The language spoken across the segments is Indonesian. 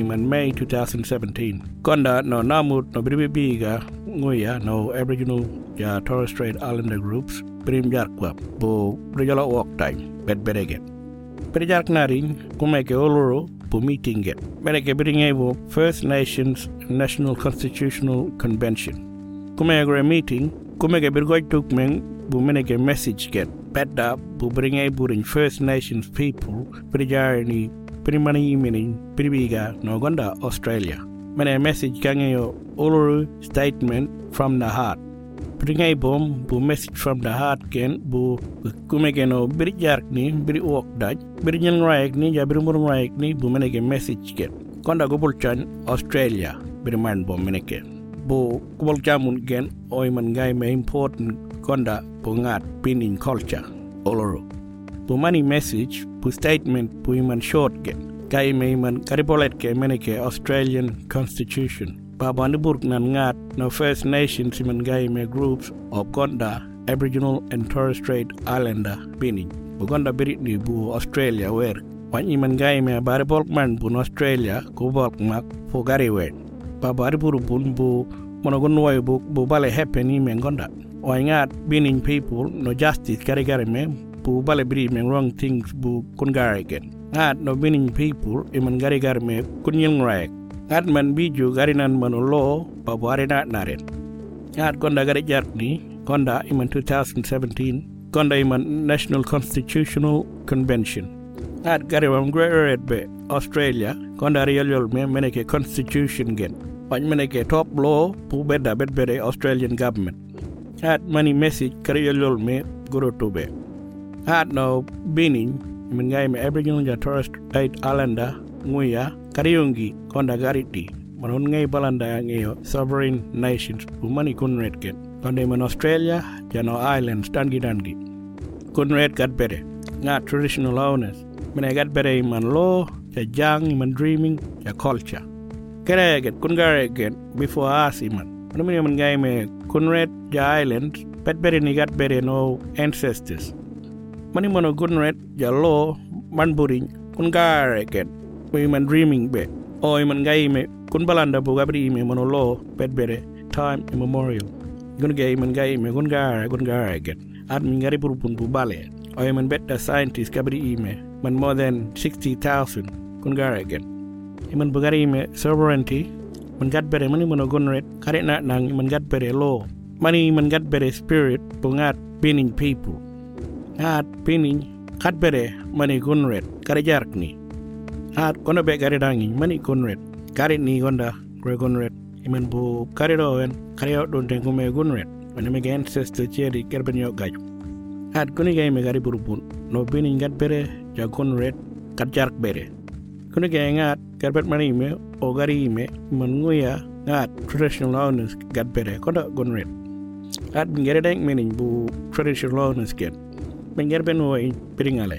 in May 2017. Konda no namut no bribibiga nguya no Aboriginal ja Torres Strait Islander groups prim jarkwa bo rejala walk time bet beregen. Berjark naring kumeke oloro bu meeting get. Bereke bringe bo First Nations National Constitutional Convention. Kumeke meeting kumeke birgoj tukmeng bu meneke message get. Bedda bu bringe burin First Nations people berjarni primani meaning pribiga no gonda Australia. Mene message kangeyo oloro statement from the heart. Pringay bom bu message from the heart ken bu kumegeno biri jark ni biri wok daj biri nyen raik ni ja biri mur raik ni bu menege message ken konda go bulchan Australia biri man bom meneke bu kubol jamun gen oy man ngay me important konda bu ngat pinin culture oloro bu money message statement man short gen kay me man karibolet ke meneke Australian constitution Babandi burk nan ngat no First Nations siman gay me groups of Gonda, Aboriginal and Torres Strait Islander bini. Bugonda birit ni bu Australia wer. Wan iman gay me bari man bu Australia ku bolk mak fu gari wen. Babari buru bun bu monogon way bu bu bale happen ni men gonda. Wan ngat bining people no justice gari gari me bu bale bri men wrong things bu kun gari again. Ngat no bining people iman gari gari me kun yung rag. ngat man biju garinan manu lo babu arena naren ngat konda gari jarni konda iman 2017 konda iman National Constitutional Convention. Ngat gari wam great be Australia konda real yol me meneke constitution gen. Wany meneke top law pu beda bed bede Australian government. Ngat money message kari yol yol me guru tube ngat no bining iman gai me Aboriginal ja Torres Strait Islander nguya kariyongi konda gariti manon ngai balanda ngayo sovereign nations umani kunret ken konde man australia jano islands dangi dangi. Kunret gat bere. Nga traditional owners. Mene gat bere man lo ja jang man dreaming ja culture. Kere get kun gare get before us man. Mene mene man ngai me ja islands pet bere ni gat bere no ancestors mani mono kunret ja lo man buring kun gare get we man dreaming be. O man gai me kun balanda bu gabri me mono lo pet bere time immemorial. Gun gai man gai me gun gara gun gara again at min gari pur pun bu bale. O man bet the scientist gabri me man more than 60000 gun gara again iman bu gari me sovereignty man gat bere mani gun red kare na nang man gat bere lo. Mani man gat bere spirit bu ngat pinning people ngat pinning kat bere mani gun red kare jark ni. At kono be gari dangi mani konret gari ni gonda gre konret iman bu kari do kari o don tengu me gunret mani me gen seste cheri kerben yo gaju at kuni gay me gari burupun no bini ngat bere ja konret kat jark bere. Kuni gay ngat kerbet mani me o gari me man nguya ngat traditional owners gat bere kono gunret at ngere deng mening bu traditional owners gen Penggerben wo piringale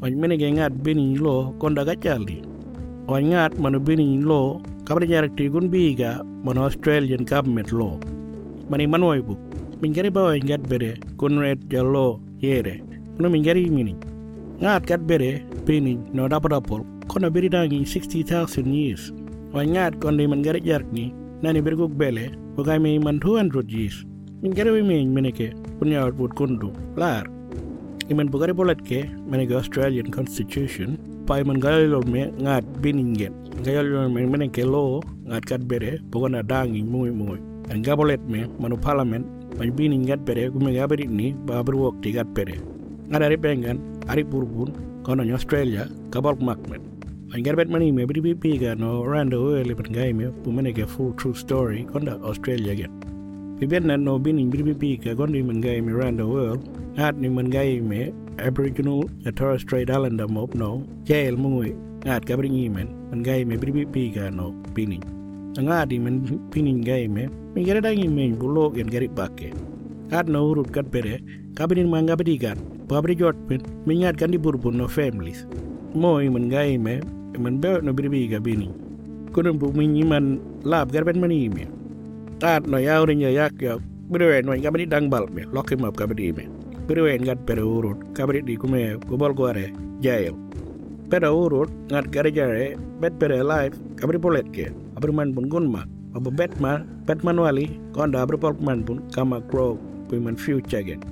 wan mene ge bini lo konda ga chaldi wan ngat mano bini lo kabre jarak ti gun biga mano australian government law mani manoi bu. Min gari bawa ngat bere kun red jallo yere no min gari mini. Ngat gat bere bini no dapadapol kono beri dangi 60000 years. Wan ngat konde man gari jarak ni nani berguk bele bukai me man 200 years. Min gari wi min meneke punya output kundu lar iman bolet ke menege Australian Constitution? Pai man galilo me ngat biningen galilo me mene ke lo ngat kat bere bugana dangi muy muy an gabolet me manu parliament man binin ngat bere gume gabari ni babur wok ti gat bere. Ngada ri bengan ari burbun kono Australia kabal makmet an garbet mani me bri bi ga no rando ele ban gai me bu menege full true story konda Australia again Bibet na no binin bri bi ga gondi man gai me rando world ngat ni man gai me Aboriginal at Torres Strait Islander mob no jail mungwe ngat kabri ngi men man gai me bri bi ga no bini ngat di man bini gai me mi gara dangi men bulo gen gari bakke ngat no urut kat bere kabri man gabri gan babri jot pen mi ngat kan di burbun no families. Mo man gai me man be no bri bi ga bini. Kunun bu mi man lab garben mani me. Tat no yawri nya yak ya bere no gabri dang bal me lokim up gabri me beriwen gat bere urut kabri di kume gobal gore jail peda urut ngat garajare bet peda life kabri polet ke abri man pun gunma abu bet ma bet manuali konda abri pol man pun kama grow puman future gen.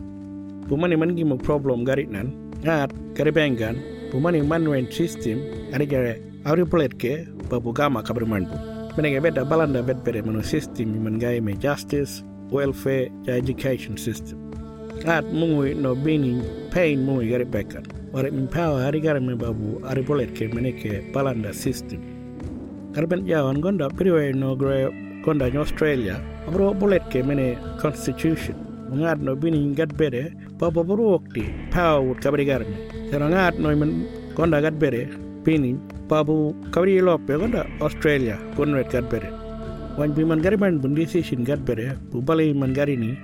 Pumani man gimu problem garit nan ngat kare bengan pumani manual system ani jare abri polet ke babu gama kabri man pun. Menenge beda balanda bet pere manu system man gai justice welfare education system at mungui no bini pain mungui gari bekan wara min power hari gari me babu ari bolet ke meneke balanda system. Karben jawan gonda priwe no gre gonda in australia. Abro bolet ke mene constitution. Mungad no bini gat bere babu buru wakti power wut kabri gari me. Ngat no men gonda gat bere bini babu kabri lope gonda australia kunret gat bere wan bi man gari man bun decision gat bere bu balay man gari ni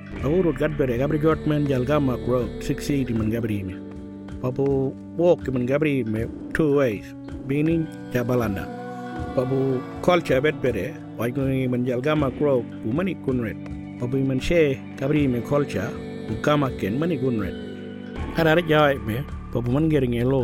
gat bere gabri jotman jal gama grow 680 man gabri me. Walk man gabri two ways bini jabalanda. Papu culture bet bere wai ko man jal gama man she gabri me culture bu kama ken mani kunret ada jawai me papu man elo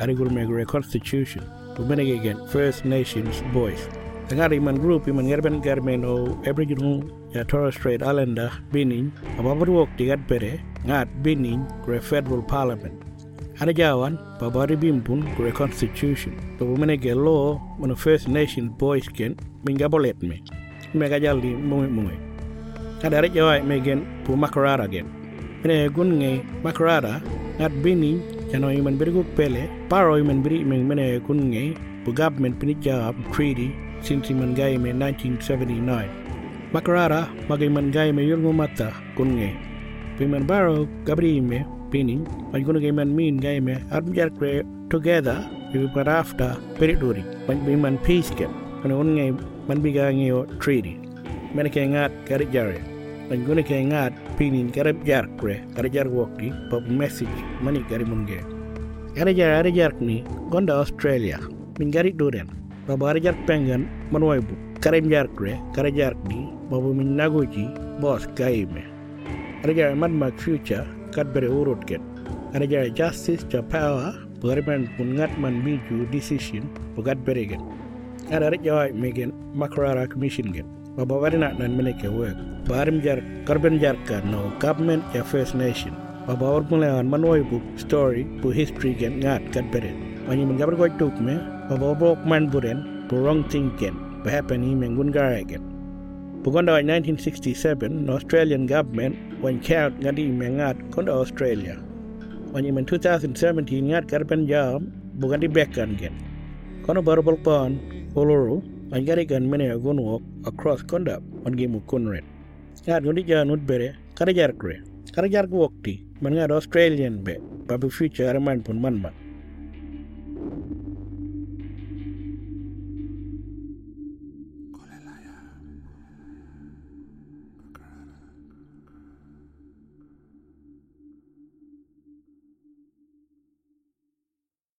ari gul me constitution bu mani first nations boys ngari man group man ngerben garmen o aboriginal ya Torres Strait Islander bining ababar wok tigat pere ngat bining kre federal parliament. Ada jawan babari bimpun kre constitution. To mene ge law man first nation boys ken minga bolet me. Mega jaldi mumi mumi ada rek jawai megen pu makarara gen. Mene gun nge makarara ngat bining jano iman berguk pele paro iman beri mene gun nge pu government pinijab treaty since Mangai me 1979. Makarara magay Mangai me yun mata kunge. Piman baro gabri me pining man guna man min gai me kre together we put after periduri man man peace ke man unge man biga ngeo treaty. Man ke ngat garit jare. Man guna ke ngat pining garip jar kre garit jar pop message mani gari munge. Garit jar garit jar ni gonda Australia. Min garit duren. Babari jar pengan manwai bu. Karem jar kre kare jar di babu min nagoji boss gaime are jar man mak future kat bere urut ket. Are jar justice to power Bariman pun ngat man biju decision bugat bere gen are jawai megen makrara commission gen baba wari nak nan meneke work. Barim jar karben jar ka no government ya first nation. Baba war mulai an manwai bu story bu history gen ngat kat bere Wanyi men gabar goi tuk me, babobok man buren, bu wrong thinking, bu happen hi men gun garagen. Bugonda in 1967, the Australian government when count ngadi mengat konda Australia. When in 2017 ngat karban jam bugandi bekan gen. Kono barbal pon oloro an gari gan mene gun walk across konda on gimu kunret. Ngat gundi janut bere karajar kre. Karajar wakti man ngat Australian be babu future man pun man man.